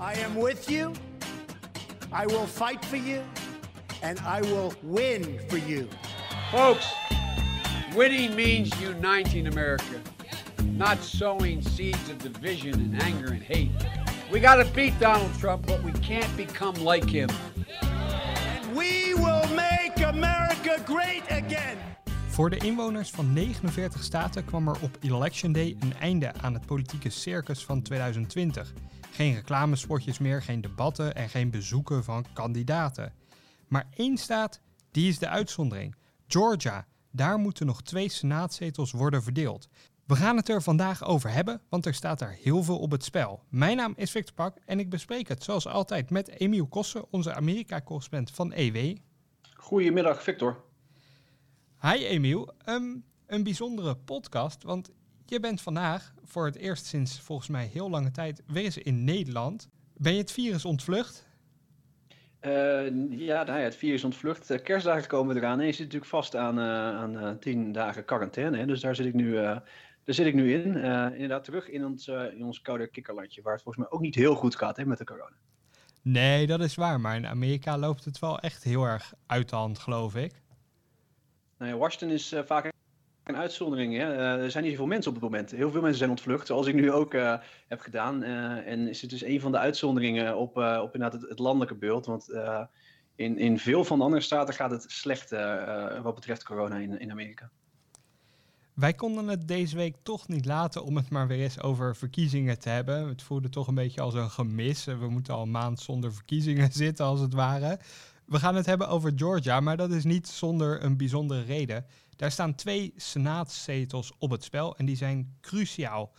I am with you. I will fight for you. And I will win for you. Folks, winning means uniting America, not sowing seeds of division and anger and hate. We got to beat Donald Trump, but we can't become like him. And we will make America great again. Voor de inwoners van 49 staten kwam er op Election Day een einde aan het politieke circus van 2020. Geen reclamespotjes meer, geen debatten en geen bezoeken van kandidaten. Maar één staat, die is de uitzondering. Georgia. Daar moeten nog twee senaatzetels worden verdeeld. We gaan het er vandaag over hebben, want er staat daar heel veel op het spel. Mijn naam is Victor Pak en ik bespreek het zoals altijd met Emiel Kossen, onze Amerika-correspondent van EW. Goedemiddag, Victor. Hi Emiel, ehm, een bijzondere podcast, want je bent vandaag voor het eerst sinds volgens mij heel lange tijd weer eens in Nederland. Ben je het virus ontvlucht? Uh, ja, nou ja, het virus ontvlucht. Uh, kerstdagen komen eraan en je zit natuurlijk vast aan, uh, aan tien dagen quarantaine. Hè? Dus daar zit ik nu, daar zit ik nu in. inderdaad terug in ons, in ons koude kikkerlandje, waar het volgens mij ook niet heel goed gaat hè, met de corona. Nee, dat is waar. Maar in Amerika loopt het wel echt heel erg uit de hand, geloof ik. Nou ja, Washington is vaak een uitzondering. Hè? Uh, er zijn niet zoveel mensen op het moment. Heel veel mensen zijn ontvlucht, zoals ik nu ook uh, heb gedaan. Uh, en is het dus een van de uitzonderingen op, op inderdaad het, het, landelijke beeld. Want in, in veel van de andere staten gaat het slecht wat betreft corona in, in Amerika. Wij konden het deze week toch niet laten om het maar weer eens over verkiezingen te hebben. Het voelde toch een beetje als een gemis. We moeten al een maand zonder verkiezingen zitten, als het ware. We gaan het hebben over Georgia, maar dat is niet zonder een bijzondere reden. Daar staan twee senaatszetels op het spel en die zijn cruciaal.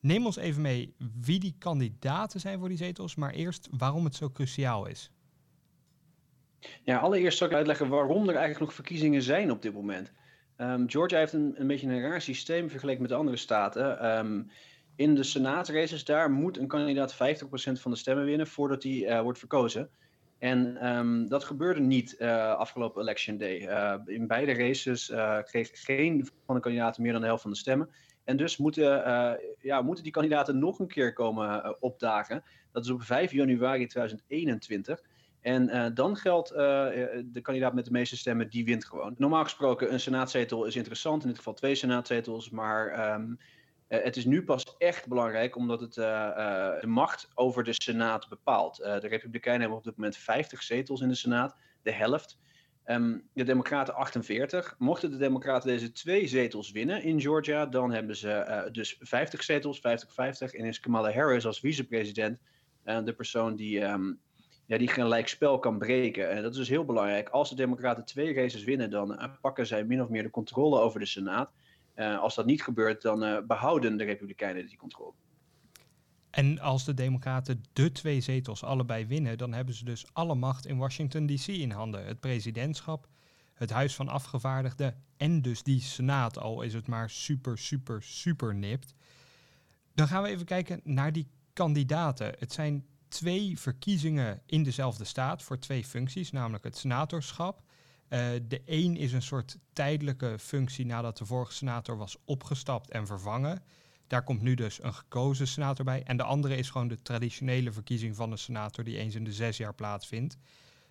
Neem ons even mee wie die kandidaten zijn voor die zetels, maar eerst waarom het zo cruciaal is. Ja, allereerst zal ik uitleggen waarom er eigenlijk nog verkiezingen zijn op dit moment. Um, Georgia heeft een, een beetje een raar systeem vergeleken met de andere staten. Um, in de senaatraces daar moet een kandidaat 50% van de stemmen winnen voordat hij uh, wordt verkozen. En um, dat gebeurde niet uh, afgelopen election day. Uh, in beide races uh, kreeg geen van de kandidaten meer dan de helft van de stemmen. En dus moeten, ja, moeten die kandidaten nog een keer komen opdagen. Dat is op 5 januari 2021. En dan geldt de kandidaat met de meeste stemmen, die wint gewoon. Normaal gesproken, een senaatzetel is interessant. In dit geval twee senaatzetels. Maar uh, het is nu pas echt belangrijk omdat het uh, uh, de macht over de Senaat bepaalt. de Republikeinen hebben op dit moment 50 zetels in de Senaat, de helft. Um, de Democraten 48. Mochten de Democraten deze twee zetels winnen in Georgia, dan hebben ze dus 50 zetels, 50-50. En is Kamala Harris als vicepresident de persoon die, um, ja, die gelijk spel kan breken. En dat is dus heel belangrijk. Als de Democraten twee races winnen, dan pakken zij min of meer de controle over de Senaat. Uh, als dat niet gebeurt, dan uh, behouden de Republikeinen die controle. En als de Democraten de twee zetels allebei winnen, dan hebben ze dus alle macht in Washington DC in handen. Het presidentschap, het Huis van Afgevaardigden en dus die Senaat, al is het maar super, super, super nipt. Dan gaan we even kijken naar die kandidaten. Het zijn twee verkiezingen in dezelfde staat voor twee functies, namelijk het senatorschap uh, de een is een soort tijdelijke functie nadat de vorige senator was opgestapt en vervangen. Daar komt nu dus een gekozen senator bij. En de andere is gewoon de traditionele verkiezing van een senator die eens in de zes jaar plaatsvindt.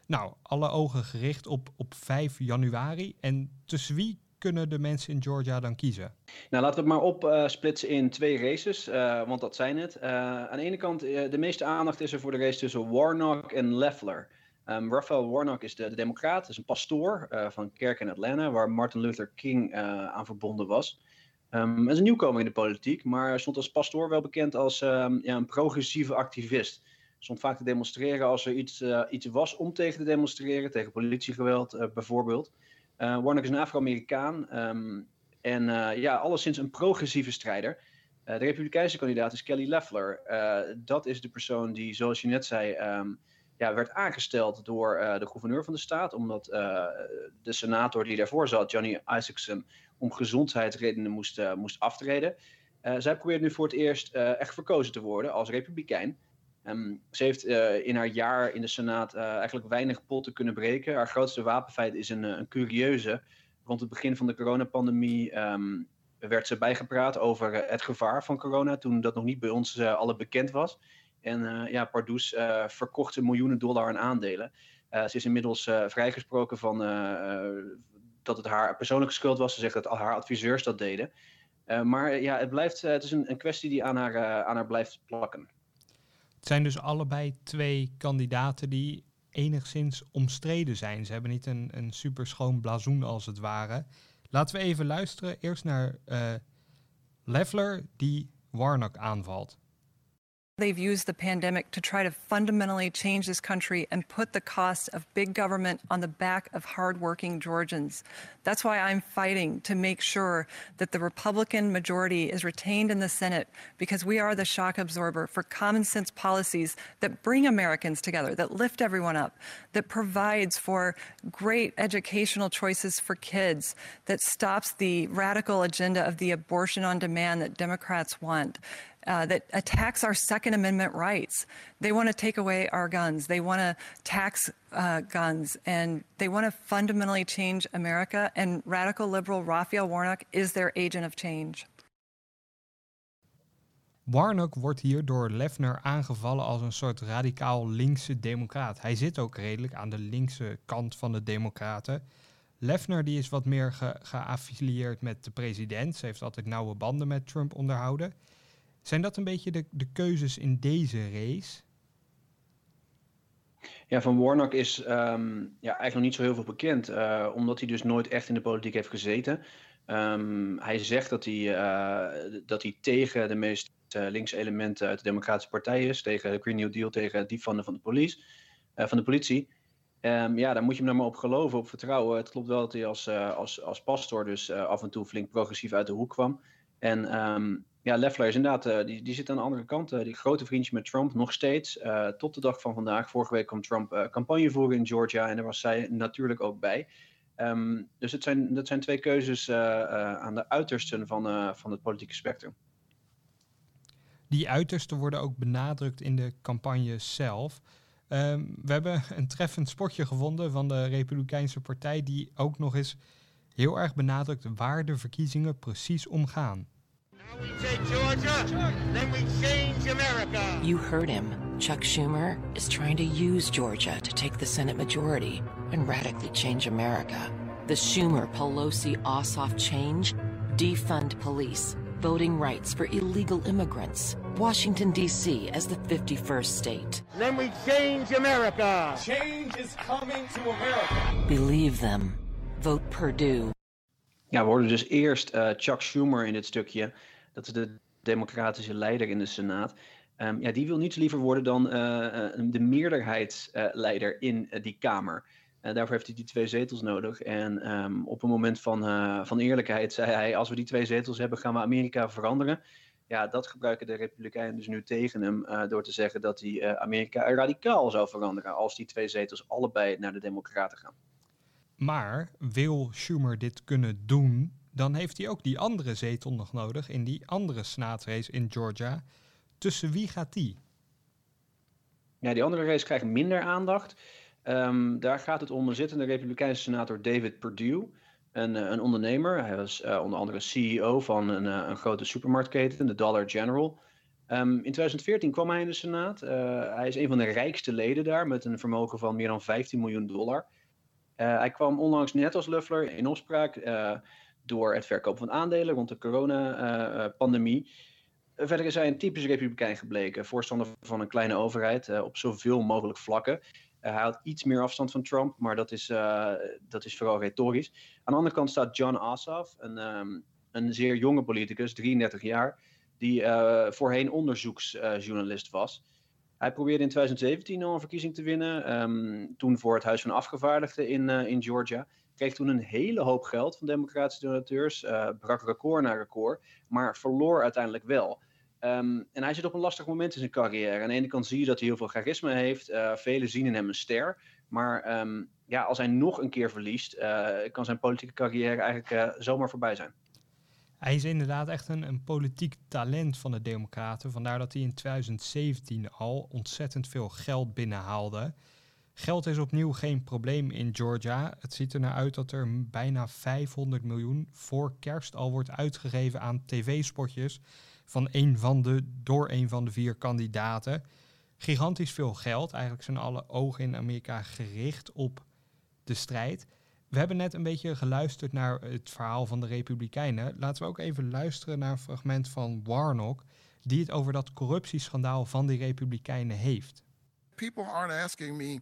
Nou, alle ogen gericht op, op 5 januari. En tussen wie kunnen de mensen in Georgia dan kiezen? Nou, laten we het maar opsplitsen uh, in twee races, uh, want dat zijn het. Aan de ene kant, de meeste aandacht is er voor de race tussen Warnock en Leffler. Um, Raphael Warnock is de, de democraat, is een pastoor uh, van een kerk in Atlanta, waar Martin Luther King uh, aan verbonden was. Um, hij is een nieuwkomer in de politiek, maar stond als pastoor wel bekend als um, ja, een progressieve activist. Stond vaak te demonstreren als er iets, uh, iets was om tegen te demonstreren, tegen politiegeweld bijvoorbeeld. Warnock is een Afro-Amerikaan en ja, alleszins een progressieve strijder. de Republikeinse kandidaat is Kelly Loeffler. dat is de persoon die, zoals je net zei, ja, werd aangesteld door uh, de gouverneur van de staat, omdat uh, de senator die daarvoor zat, Johnny Isaacson, om gezondheidsredenen moest, uh, moest aftreden. zij probeert nu voor het eerst echt verkozen te worden als republikein. Um, ze heeft in haar jaar in de Senaat eigenlijk weinig potten kunnen breken. Haar grootste wapenfeit is een, een curieuze. Rond het begin van de coronapandemie um, werd ze bijgepraat over het gevaar van corona, toen dat nog niet bij ons allen bekend was. En ja, Pardoes verkocht miljoenen dollar aan aandelen. ze is inmiddels vrijgesproken van dat het haar persoonlijke schuld was. Ze zegt dat haar adviseurs dat deden. maar ja, het, blijft, het is een, een kwestie die aan haar, aan haar blijft plakken. Het zijn dus allebei twee kandidaten die enigszins omstreden zijn. Ze hebben niet een, een super schoon blazoen als het ware. Laten we even luisteren eerst naar Leffler die Warnock aanvalt. They've used the pandemic to try to fundamentally change this country and put the cost of big government on the back of hardworking Georgians. That's why I'm fighting to make sure that the Republican majority is retained in the Senate because we are the shock absorber for common sense policies that bring Americans together, that lift everyone up, that provides for great educational choices for kids, that stops the radical agenda of the abortion on demand that Democrats want uh, that attacks our Second Amendment rights. They want to take away our guns. They want to tax uh, guns, and they want to fundamentally change America. And radical liberal Raphael Warnock is their agent of change. Warnock wordt hier door Lefner aangevallen als een soort radicaal linkse democraat. Hij zit ook redelijk aan de linkse kant van de democraten. Lefner die is wat meer ge geaffilieerd met de president. Ze heeft altijd nauwe banden met Trump onderhouden. Zijn dat een beetje de, de keuzes in deze race? Ja, van Warnock is um, ja, eigenlijk nog niet zo heel veel bekend, uh, omdat hij dus nooit echt in de politiek heeft gezeten. Um, hij zegt dat hij, uh, dat hij tegen de meest uh, linkse elementen uit de Democratische Partij is, tegen de Green New Deal, tegen defanden van de, police, van de politie. Um, ja, daar moet je hem nou maar op geloven, op vertrouwen. Het klopt wel dat hij als, als, als pastor dus af en toe flink progressief uit de hoek kwam. En ja, Leffler is inderdaad, uh, die, die zit aan de andere kant. Uh, die grote vriendje met Trump, nog steeds. Uh, tot de dag van vandaag. Vorige week kwam Trump campagne voeren in Georgia en daar was zij natuurlijk ook bij. Um, dus het zijn, dat zijn twee keuzes aan de uitersten van, van het politieke spectrum. Die uitersten worden ook benadrukt in de campagne zelf. Um, we hebben een treffend spotje gevonden van de Republikeinse Partij, die ook nog eens heel erg benadrukt waar de verkiezingen precies om gaan. We say Georgia, then we change America. You heard him. Chuck Schumer is trying to use Georgia to take the Senate majority and radically change America. The Schumer Pelosi Ossoff change defund police, voting rights for illegal immigrants, Washington, D.C. as the 51st state. Then we change America. Change is coming to America. Believe them. Vote Purdue. Ja, we hoorden dus eerst uh, Chuck Schumer in dit stukje dat is de democratische leider in de Senaat. Um, ja, die wil niets liever worden dan uh, de meerderheidsleider in uh, die Kamer. daarvoor heeft hij die twee zetels nodig. En um, op een moment van, van eerlijkheid zei hij: Als we die twee zetels hebben, gaan we Amerika veranderen. Ja, dat gebruiken de Republikeinen dus nu tegen hem. door te zeggen dat hij Amerika radicaal zou veranderen. Als die twee zetels allebei naar de Democraten gaan. Maar wil Schumer dit kunnen doen? Dan heeft hij ook die andere zetel nog nodig in die andere senaatsrace in Georgia. Tussen wie gaat die? Ja, die andere race krijgt minder aandacht. Um, daar gaat het om zittende Republikeinse senator David Perdue, een, eh, een ondernemer. Hij was uh, onder andere CEO van een, uh, een grote supermarktketen, de Dollar General. Um, in 2014 kwam hij in de Senaat. Hij is een van de rijkste leden daar met een vermogen van meer dan 15 miljoen dollar. hij kwam onlangs net als Luffler in opspraak door het verkopen van aandelen rond de coronapandemie. Verder is hij een typisch republikein gebleken, voorstander van een kleine overheid uh, op zoveel mogelijk vlakken. Hij houdt iets meer afstand van Trump, maar dat is, dat is vooral retorisch. Aan de andere kant staat John Ossoff, een, um, een zeer jonge politicus, 33 jaar, die voorheen onderzoeksjournalist was. Hij probeerde in 2017 al een verkiezing te winnen, um, toen voor het Huis van Afgevaardigden in, in Georgia kreeg toen een hele hoop geld van democratische donateurs, uh, brak record na record, maar verloor uiteindelijk wel. Um, en hij zit op een lastig moment in zijn carrière. Aan de ene kant zie je dat hij heel veel charisma heeft. Uh, velen zien in hem een ster. Maar um, ja, als hij nog een keer verliest, uh, kan zijn politieke carrière eigenlijk zomaar voorbij zijn. Hij is inderdaad echt een, een, politiek talent van de Democraten. Vandaar dat hij in 2017 al ontzettend veel geld binnenhaalde. Geld is opnieuw geen probleem in Georgia. Het ziet er naar uit dat er bijna 500 miljoen voor kerst al wordt uitgegeven aan tv-spotjes van een van de, door een van de vier kandidaten. gigantisch veel geld. Eigenlijk zijn alle ogen in Amerika gericht op de strijd. We hebben net een beetje geluisterd naar het verhaal van de Republikeinen. Laten we ook even luisteren naar een fragment van Warnock, die het over dat corruptieschandaal van die Republikeinen heeft. People aren't asking me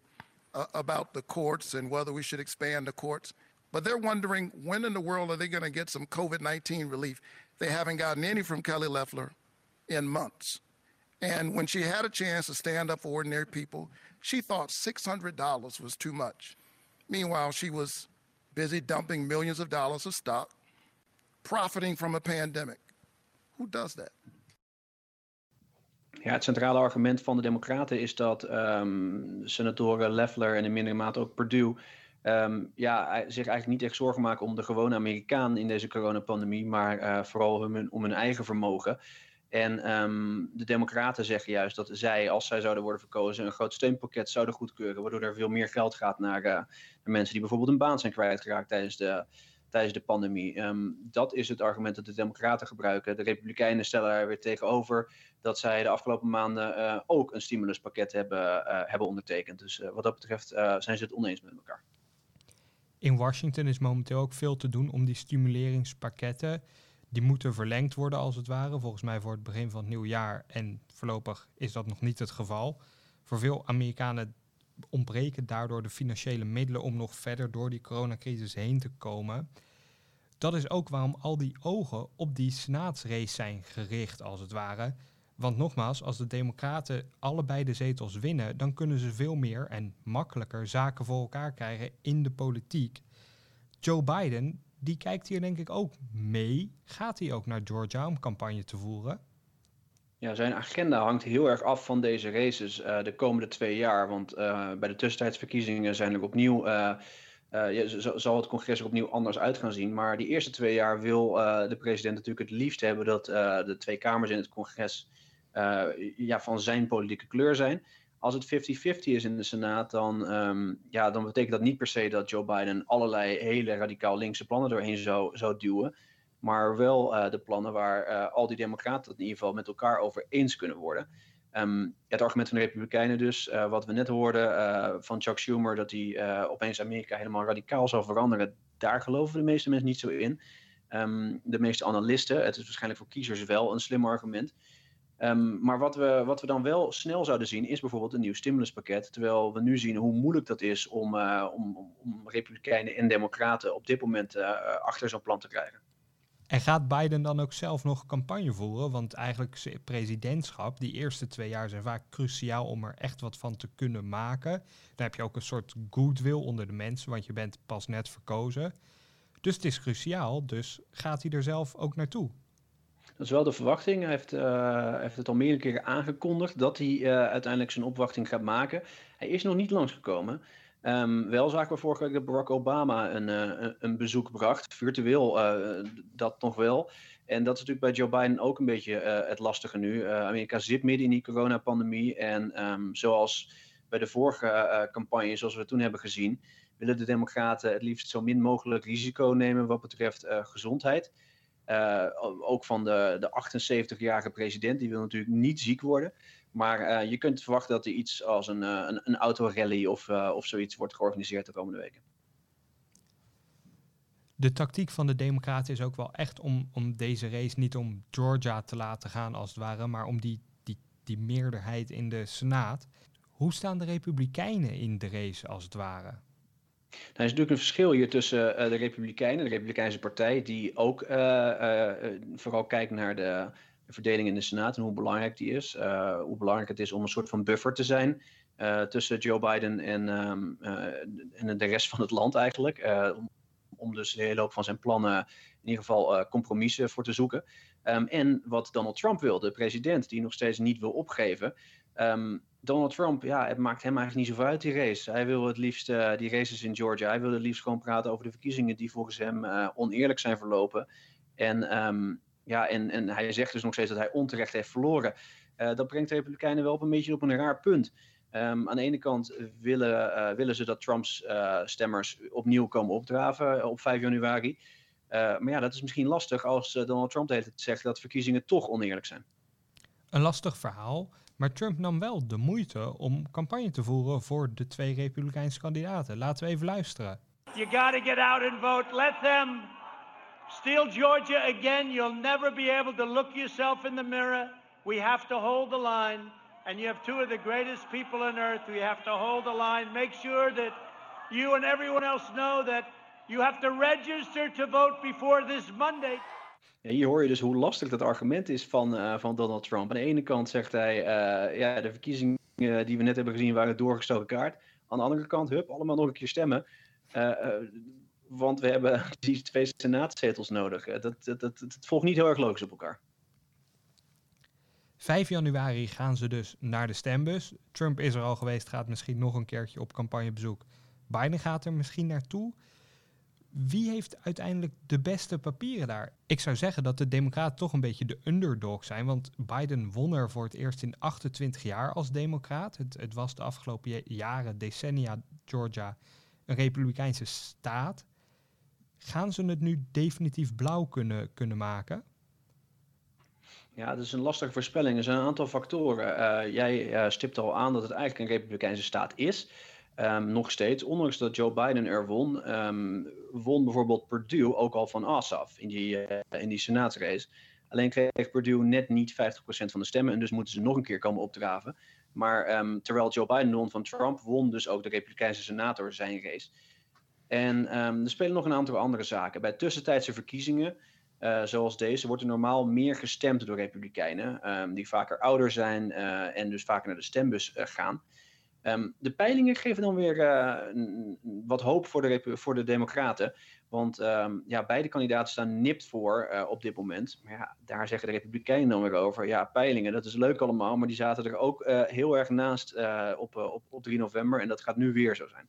uh, about the courts and whether we should expand the courts, but they're wondering when in the world are they going to get some COVID 19 relief? They haven't gotten any from Kelly Loeffler in months. And when she had a chance to stand up for ordinary people, she thought $600 was too much. Meanwhile, she was busy dumping millions of dollars of stock, profiting from a pandemic. Who does that? Ja, het centrale argument van de Democraten is dat um, senatoren Leffler en in mindere mate ook Perdue um, ja, zich eigenlijk niet echt zorgen maken om de gewone Amerikaan in deze coronapandemie, maar uh, vooral om hun, eigen vermogen. En um, de Democraten zeggen juist dat zij, als zij zouden worden verkozen, een groot steunpakket zouden goedkeuren, waardoor er veel meer geld gaat naar, uh, naar mensen die bijvoorbeeld een baan zijn kwijtgeraakt tijdens de, tijdens de pandemie. Um, dat is het argument dat de Democraten gebruiken. De Republikeinen stellen er weer tegenover dat zij de afgelopen maanden uh, ook een stimuluspakket hebben, uh, hebben ondertekend. Dus wat dat betreft zijn ze het oneens met elkaar. In Washington is momenteel ook veel te doen om die stimuleringspakketten. Die moeten verlengd worden als het ware, volgens mij voor het begin van het nieuwe jaar. En voorlopig is dat nog niet het geval. Voor veel Amerikanen ontbreken daardoor de financiële middelen om nog verder door die coronacrisis heen te komen. Dat is ook waarom al die ogen op die senaatsrace zijn gericht, als het ware. Want nogmaals, als de Democraten allebei de zetels winnen, dan kunnen ze veel meer en makkelijker zaken voor elkaar krijgen in de politiek. Joe Biden, die kijkt hier denk ik ook mee. Gaat hij ook naar Georgia om campagne te voeren? Ja, zijn agenda hangt heel erg af van deze races uh, de komende twee jaar. Want uh, bij de tussentijdsverkiezingen zijn er opnieuw. Uh, zal het congres er opnieuw anders uit gaan zien. Maar die eerste twee jaar wil de president natuurlijk het liefst hebben dat de twee kamers in het congres ja, van zijn politieke kleur zijn. Als het 50-50 is in de Senaat, dan, um, ja, dan betekent dat niet per se dat Joe Biden allerlei hele radicaal linkse plannen doorheen zou, duwen maar wel de plannen waar al die democraten het in ieder geval met elkaar over eens kunnen worden. Um, het argument van de Republikeinen dus, uh, wat we net hoorden van Chuck Schumer, dat hij opeens Amerika helemaal radicaal zal veranderen, daar geloven de meeste mensen niet zo in. Um, de meeste analisten, het is waarschijnlijk voor kiezers wel een slim argument. Um, maar wat we, wat we dan wel snel zouden zien, is bijvoorbeeld een nieuw stimuluspakket. Terwijl we nu zien hoe moeilijk dat is om, om, om Republikeinen en Democraten op dit moment achter zo'n plan te krijgen. En gaat Biden dan ook zelf nog campagne voeren? Want eigenlijk presidentschap, die eerste twee jaar zijn vaak cruciaal om er echt wat van te kunnen maken. Dan heb je ook een soort goodwill onder de mensen, want je bent pas net verkozen. Dus het is cruciaal, dus gaat hij er zelf ook naartoe? Dat is wel de verwachting. Hij heeft, uh, heeft het al meerdere keren aangekondigd dat hij uh, uiteindelijk zijn opwachting gaat maken. Hij is nog niet langsgekomen. Um, wel zagen we vorige week dat Barack Obama een, uh, een bezoek bracht, virtueel uh, dat nog wel. En dat is natuurlijk bij Joe Biden ook een beetje uh, het lastige nu. Amerika zit midden in die coronapandemie en um, zoals bij de vorige campagne, zoals we toen hebben gezien, willen de Democraten het liefst zo min mogelijk risico nemen wat betreft gezondheid. ook van de, de 78-jarige president, die wil natuurlijk niet ziek worden. Maar uh, je kunt verwachten dat er iets als een, uh, een, een autorally of, uh, of zoiets wordt georganiseerd de komende weken. De tactiek van de Democraten is ook wel echt om, om deze race niet om Georgia te laten gaan als het ware, maar om die, die, die meerderheid in de Senaat. Hoe staan de Republikeinen in de race als het ware? Nou, er is natuurlijk een verschil hier tussen de Republikeinen, de Republikeinse partij, die ook vooral kijkt naar de, de verdeling in de Senaat en hoe belangrijk die is. Uh, hoe belangrijk het is om een soort van buffer te zijn uh, tussen Joe Biden en, um, uh, en de rest van het land eigenlijk. Om, om, dus de hele hoop van zijn plannen in ieder geval compromissen voor te zoeken. Um, en wat Donald Trump wil, de president, die nog steeds niet wil opgeven. Um, Donald Trump, ja, het maakt hem eigenlijk niet zoveel uit die race. Hij wil het liefst die races in Georgia. Hij wil het liefst gewoon praten over de verkiezingen die volgens hem oneerlijk zijn verlopen. En ja, en, en hij zegt dus nog steeds dat hij onterecht heeft verloren. Uh, dat brengt de Republikeinen wel op een beetje op een raar punt. Um, aan de ene kant willen, uh, willen ze dat Trumps uh, stemmers opnieuw komen opdraven op 5 januari. maar ja, dat is misschien lastig als Donald Trump heeft zegt dat verkiezingen toch oneerlijk zijn. Een lastig verhaal, maar Trump nam wel de moeite om campagne te voeren voor de twee Republikeinse kandidaten. Laten we even luisteren. You gotta get out and vote. Let them steal Georgia again. You'll never be able to look yourself in the mirror. We have to hold the line. And you have two of the greatest people on earth. We have to hold the line. Make sure that you and everyone else know that you have to register to vote before this Monday. Ja, hier hoor je dus hoe lastig dat argument is van, uh, van Donald Trump. Aan de ene kant zegt hij, uh, ja, de verkiezingen die we net hebben gezien waren doorgestoken kaart. Aan de andere kant, hup, allemaal nog een keer stemmen. Uh, want we hebben die twee senaatzetels nodig. Dat, dat, dat, dat volgt niet heel erg logisch op elkaar. 5 januari gaan ze dus naar de stembus. Trump is er al geweest, gaat misschien nog een keertje op campagnebezoek. Biden gaat er misschien naartoe. Wie heeft uiteindelijk de beste papieren daar? Ik zou zeggen dat de Democraten toch een beetje de underdog zijn. Want Biden won er voor het eerst in 28 jaar als Democraat. Het, het was de afgelopen jaren, decennia, Georgia een Republikeinse staat. Gaan ze het nu definitief blauw kunnen, kunnen maken? Ja, dat is een lastige voorspelling. Er zijn een aantal factoren. Uh, jij uh, stipt al aan dat het eigenlijk een Republikeinse staat is. Um, nog steeds, ondanks dat Joe Biden er won, um, won bijvoorbeeld Purdue ook al van Assaf in die, uh, in die senaatsrace. Alleen kreeg Purdue net niet 50% van de stemmen en dus moeten ze nog een keer komen opdraven. Maar um, terwijl Joe Biden won van Trump, won dus ook de Republikeinse senator zijn race. En er spelen nog een aantal andere zaken. Bij tussentijdse verkiezingen uh, zoals deze wordt er normaal meer gestemd door Republikeinen, um, die vaker ouder zijn uh, en dus vaker naar de stembus uh, gaan. Um, de peilingen geven dan weer wat hoop voor de, voor de Democraten. Want ja, beide kandidaten staan nipt voor op dit moment. Maar ja, daar zeggen de Republikeinen dan weer over. Ja, peilingen, dat is leuk allemaal, maar die zaten er ook heel erg naast op, op 3 november. En dat gaat nu weer zo zijn.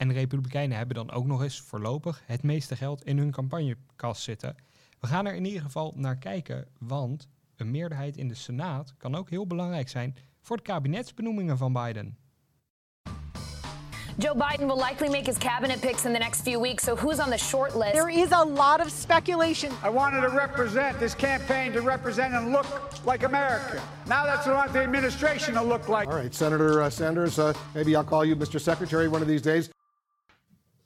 En de Republikeinen hebben dan ook nog eens voorlopig het meeste geld in hun campagnekast zitten. We gaan er in ieder geval naar kijken, want een meerderheid in de Senaat kan ook heel belangrijk zijn voor de kabinetsbenoemingen van Biden. Joe Biden will likely make his cabinet picks in the next few weeks, so who's on the short list? There is a lot of speculation. I wanted to represent this campaign to represent and look like America. Now that's what I want the administration to look like. All right, Senator uh, Sanders, uh, maybe I'll call you Mr. Secretary one of these days.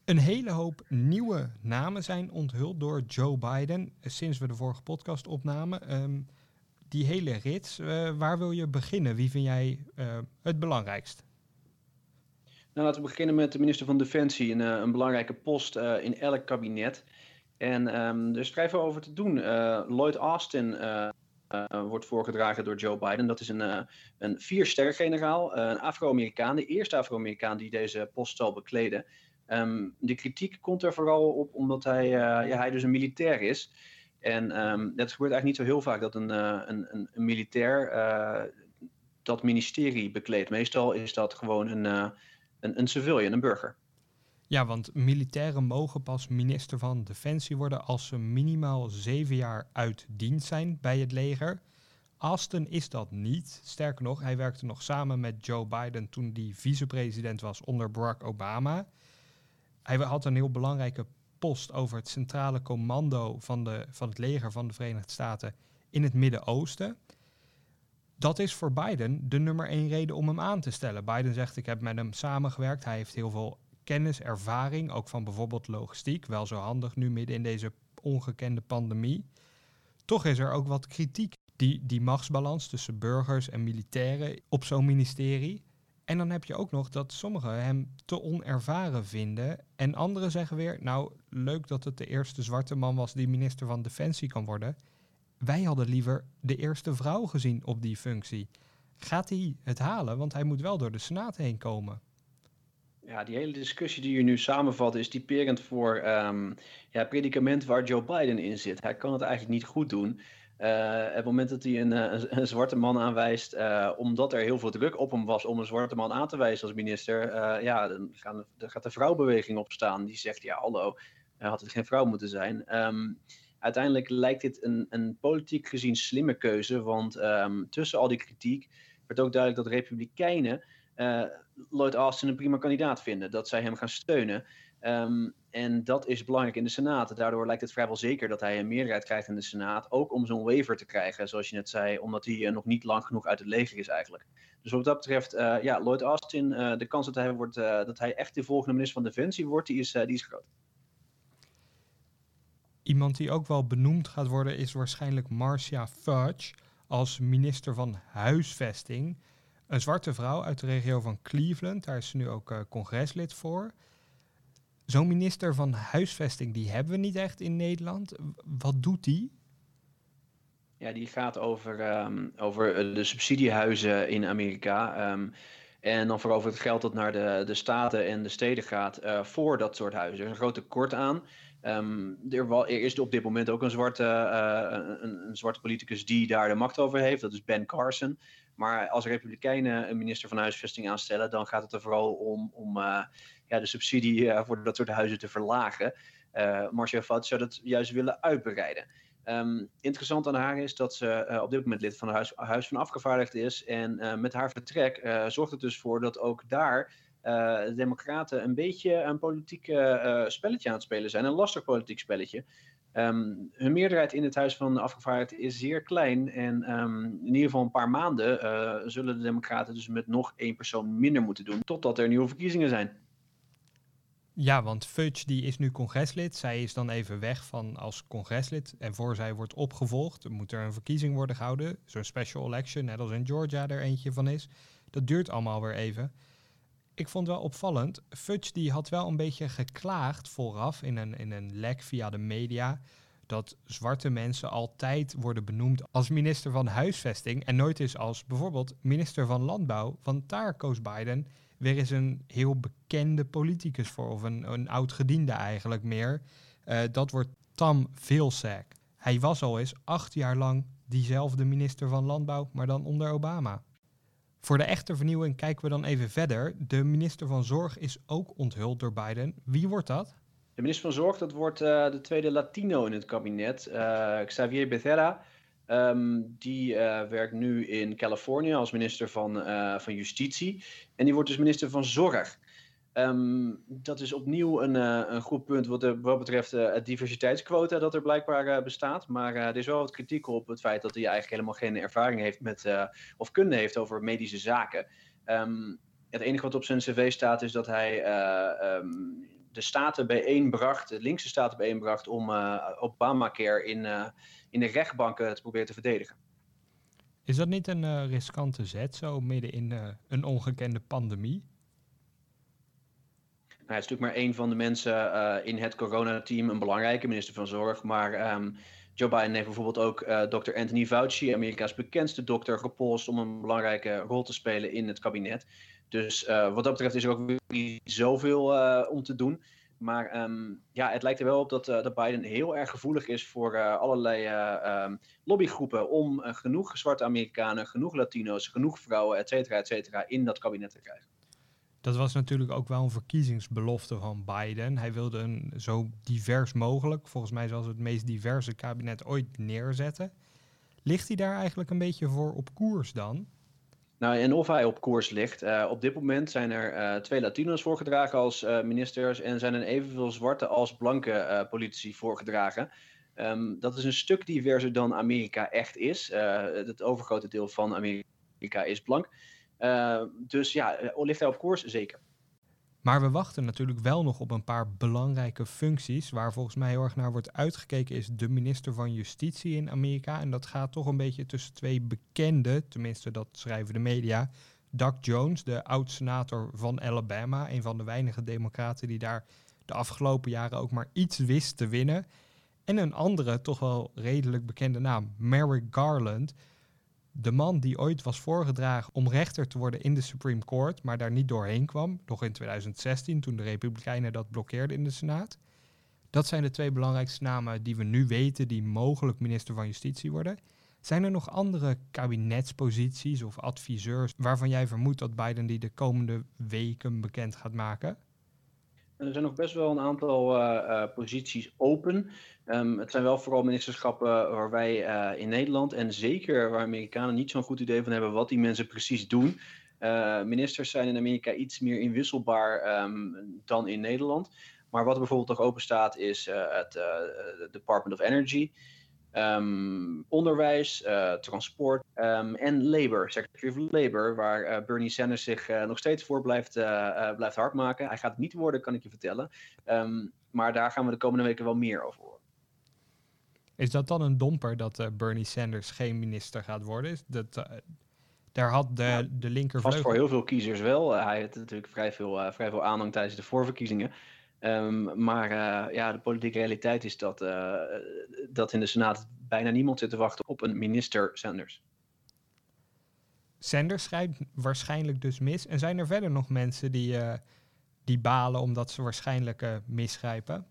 Een hele hoop nieuwe namen zijn onthuld door Joe Biden sinds we de vorige podcast opnamen. Um, die hele rits, uh, waar wil je beginnen? Wie vind jij uh, het belangrijkst? Nou, laten we beginnen met de minister van Defensie, een, een belangrijke post in elk kabinet. En um, er is vrij over te doen. Lloyd Austin wordt voorgedragen door Joe Biden. Dat is een, een vier-sterren-generaal, een Afro-Amerikaan, de eerste Afro-Amerikaan die deze post zal bekleden. Um, de kritiek komt er vooral op omdat hij, uh, ja, hij dus een militair is. En dat gebeurt eigenlijk niet zo heel vaak dat een, uh, een, een, militair uh, dat ministerie bekleedt. Meestal is dat gewoon een, een, een civilian, een burger. Ja, want militairen mogen pas minister van Defensie worden als ze minimaal zeven jaar uit dienst zijn bij het leger. Aston is dat niet. Sterker nog, hij werkte nog samen met Joe Biden toen hij vicepresident was onder Barack Obama. Hij had een heel belangrijke post over het centrale commando van, de, van het leger van de Verenigde Staten in het Midden-Oosten. Dat is voor Biden de nummer één reden om hem aan te stellen. Biden zegt: Ik heb met hem samengewerkt. Hij heeft heel veel kennis, ervaring, ook van bijvoorbeeld logistiek. Wel zo handig nu midden in deze ongekende pandemie. Toch is er ook wat kritiek. Die, die machtsbalans tussen burgers en militairen op zo'n ministerie. En dan heb je ook nog dat sommigen hem te onervaren vinden. En anderen zeggen weer, nou leuk dat het de eerste zwarte man was die minister van Defensie kan worden. Wij hadden liever de eerste vrouw gezien op die functie. Gaat hij het halen? Want hij moet wel door de Senaat heen komen. Ja, die hele discussie die je nu samenvat is typerend voor um, ja, predicament waar Joe Biden in zit. Hij kan het eigenlijk niet goed doen. Uh, het moment dat hij een, eh, een, zwarte man aanwijst, uh, omdat er heel veel druk op hem was om een zwarte man aan te wijzen als minister, ja, dan, gaat de vrouwbeweging opstaan. Die zegt, ja, hallo, had het geen vrouw moeten zijn. Um, uiteindelijk lijkt dit een, een, politiek gezien slimme keuze, want um, tussen al die kritiek werd ook duidelijk dat republikeinen Lloyd Austin een prima kandidaat vinden. Dat zij hem gaan steunen. Ehm, en dat is belangrijk in de Senaat. Daardoor lijkt het vrijwel zeker dat hij een meerderheid krijgt in de Senaat. Ook om zo'n waiver te krijgen, zoals je net zei, omdat hij nog niet lang genoeg uit het leger is eigenlijk. Dus wat dat betreft, ja, Lloyd Austin, de kans dat hij, wordt, dat hij echt de volgende minister van Defensie wordt, die is, die is groot. Iemand die ook wel benoemd gaat worden is waarschijnlijk Marcia Fudge als minister van Huisvesting. Een zwarte vrouw uit de regio van Cleveland, daar is ze nu ook congreslid voor. Zo'n minister van Huisvesting, die hebben we niet echt in Nederland. Wat doet die? Ja, die gaat over, um, over eh, de subsidiehuizen in Amerika. Um, en dan vooral over het geld dat naar de, de staten en de steden gaat uh, voor dat soort huizen. Er is een groot tekort aan. Um, er, is op dit moment ook een zwarte, uh, een, een, zwarte politicus die daar de macht over heeft. Dat is Ben Carson. Maar als Republikeinen een minister van Huisvesting aanstellen, dan gaat het er vooral om, om ja, de subsidie voor dat soort huizen te verlagen. Uh, Marcia Fad zou dat juist willen uitbreiden. Um, interessant aan haar is dat ze op dit moment lid van het Huis, van Afgevaardigden is. En met haar vertrek zorgt het dus voor dat ook daar de Democraten een beetje een politiek spelletje aan het spelen zijn. Een lastig politiek spelletje. Um, hun meerderheid in het Huis van de Afgevaardigden is zeer klein. En um, in ieder geval een paar maanden zullen de Democraten dus met nog één persoon minder moeten doen. Totdat er nieuwe verkiezingen zijn. Ja, want Fudge die is nu congreslid. Zij is dan even weg van als congreslid. En voor zij wordt opgevolgd, moet er een verkiezing worden gehouden. Zo'n special election, net als in Georgia er eentje van is. Dat duurt allemaal weer even ik vond wel opvallend. Fudge die had wel een beetje geklaagd vooraf in een, in een lek via de media. Dat zwarte mensen altijd worden benoemd als minister van huisvesting. En nooit eens als bijvoorbeeld minister van landbouw. Want daar koos Biden weer eens een heel bekende politicus voor. Of een, een oud gediende eigenlijk meer. Uh, dat wordt Tam Vilsack. Hij was al eens acht jaar lang diezelfde minister van landbouw, maar dan onder Obama. Voor de echte vernieuwing kijken we dan even verder. De minister van Zorg is ook onthuld door Biden. Wie wordt dat? De minister van Zorg, dat wordt uh, de tweede Latino in het kabinet, uh, Xavier Becerra. Um, die uh, werkt nu in Californië als minister van, van Justitie. En die wordt dus minister van Zorg. Um, dat is opnieuw een, uh, een goed punt wat, er, wat betreft uh, het diversiteitsquota dat er blijkbaar uh, bestaat. Maar er is wel wat kritiek op het feit dat hij eigenlijk helemaal geen ervaring heeft met, of kunde heeft over medische zaken. Um, het enige wat op zijn cv staat is dat hij de staten bijeenbracht, de linkse staten bijeenbracht, om Obamacare in, in de rechtbanken te proberen te verdedigen. Is dat niet een riskante zet, zo midden in een ongekende pandemie? hij is natuurlijk maar één van de mensen uh, in het coronateam, een belangrijke minister van Zorg. Maar um, Joe Biden heeft bijvoorbeeld ook Dr. Anthony Fauci, Amerika's bekendste dokter, gepolst om een belangrijke rol te spelen in het kabinet. Dus wat dat betreft is er ook niet zoveel om te doen. Maar um, ja, het lijkt er wel op dat, dat Biden heel erg gevoelig is voor allerlei um, lobbygroepen om genoeg zwarte Amerikanen, genoeg Latino's, genoeg vrouwen, et cetera, et cetera, in dat kabinet te krijgen. Dat was natuurlijk ook wel een verkiezingsbelofte van Biden. Hij wilde een zo divers mogelijk, volgens mij zelfs het meest diverse kabinet ooit neerzetten. Ligt hij daar eigenlijk een beetje voor op koers dan? Nou, en of hij op koers ligt. Uh, op dit moment zijn er uh, twee Latino's voorgedragen als uh, ministers en zijn er evenveel zwarte als blanke politici voorgedragen. Um, dat is een stuk diverser dan Amerika echt is. het overgrote deel van Amerika is blank. Dus ja, eh, ligt hij op koers? Zeker. Maar we wachten natuurlijk wel nog op een paar belangrijke functies. Waar volgens mij heel erg naar wordt uitgekeken, is de minister van Justitie in Amerika. En dat gaat toch een beetje tussen twee bekende, tenminste dat schrijven de media. Doug Jones, de oud-senator van Alabama, een van de weinige democraten die daar de afgelopen jaren ook maar iets wist te winnen. En een andere, toch wel redelijk bekende naam, Merrick Garland de man die ooit was voorgedragen om rechter te worden in de Supreme Court, maar daar niet doorheen kwam, nog in 2016 toen de Republikeinen dat blokkeerden in de Senaat. Dat zijn de twee belangrijkste namen die we nu weten die mogelijk minister van Justitie worden. Zijn er nog andere kabinetsposities of adviseurs waarvan jij vermoedt dat Biden die de komende weken bekend gaat maken? Er zijn nog best wel een aantal uh, uh, posities open. Um, het zijn wel vooral ministerschappen waar wij in Nederland en zeker waar Amerikanen niet zo'n goed idee van hebben wat die mensen precies doen. ministers zijn in Amerika iets meer inwisselbaar um, dan in Nederland. Maar wat er bijvoorbeeld nog open staat is het Department of Energy. Ehm, onderwijs, transport um, en labor, Secretary of Labor, waar Bernie Sanders zich nog steeds voor blijft, blijft hardmaken. Hij gaat het niet worden, kan ik je vertellen. Um, maar daar gaan we de komende weken wel meer over horen. Is dat dan een domper dat Bernie Sanders geen minister gaat worden? Is dat, daar had de, ja, de linkervleugel... Vast voor heel veel kiezers wel. Hij had natuurlijk vrij veel, vrij veel aanhang tijdens de voorverkiezingen. Um, maar ja, de politieke realiteit is dat, dat in de Senaat bijna niemand zit te wachten op een minister Sanders. Sanders schrijft waarschijnlijk dus mis. En zijn er verder nog mensen die, die balen omdat ze waarschijnlijk misgrijpen?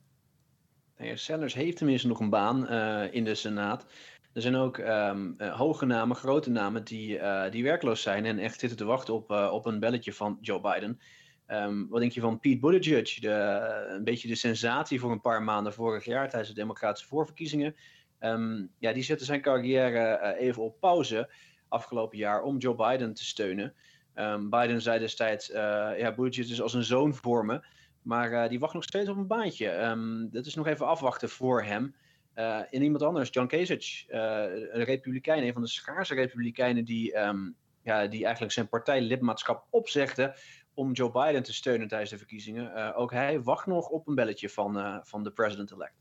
Nou Sanders heeft tenminste nog een baan in de Senaat. Er zijn ook um, uh, hoge namen, grote namen die, die werkloos zijn en echt zitten te wachten op, op een belletje van Joe Biden. Um, wat denk je van Pete Buttigieg, de, een beetje de sensatie voor een paar maanden vorig jaar tijdens de democratische voorverkiezingen. Um, ja, die zette zijn carrière even op pauze afgelopen jaar om Joe Biden te steunen. Biden zei destijds, ja, Buttigieg is als een zoon voor me. Maar uh, die wacht nog steeds op een baantje. Dat is nog even afwachten voor hem. Uh, en iemand anders, John Kasich, uh, een republikein, een van de schaarse republikeinen die, ja, die eigenlijk zijn partijlidmaatschap opzegde om Joe Biden te steunen tijdens de verkiezingen. ook hij wacht nog op een belletje van, van de president-elect.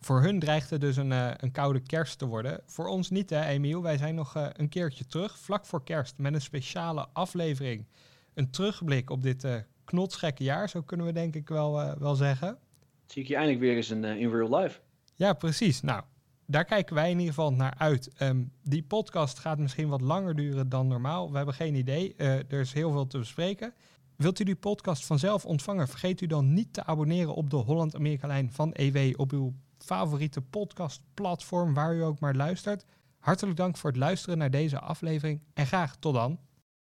Voor hun dreigt het dus een, een koude kerst te worden. Voor ons niet, hè, Emiel? Wij zijn nog een keertje terug, vlak voor kerst, met een speciale aflevering. Een terugblik op dit knotsgekke jaar, zo kunnen we denk ik wel, wel zeggen. Zie ik je eindelijk weer eens in, in real life. Ja, precies. Nou, daar kijken wij in ieder geval naar uit. Um, die podcast gaat misschien wat langer duren dan normaal. We hebben geen idee. Uh, er is heel veel te bespreken. Wilt u die podcast vanzelf ontvangen? Vergeet u dan niet te abonneren op de Holland-Amerika-lijn van EW op uw favoriete podcastplatform, waar u ook maar luistert. Hartelijk dank voor het luisteren naar deze aflevering en graag tot dan.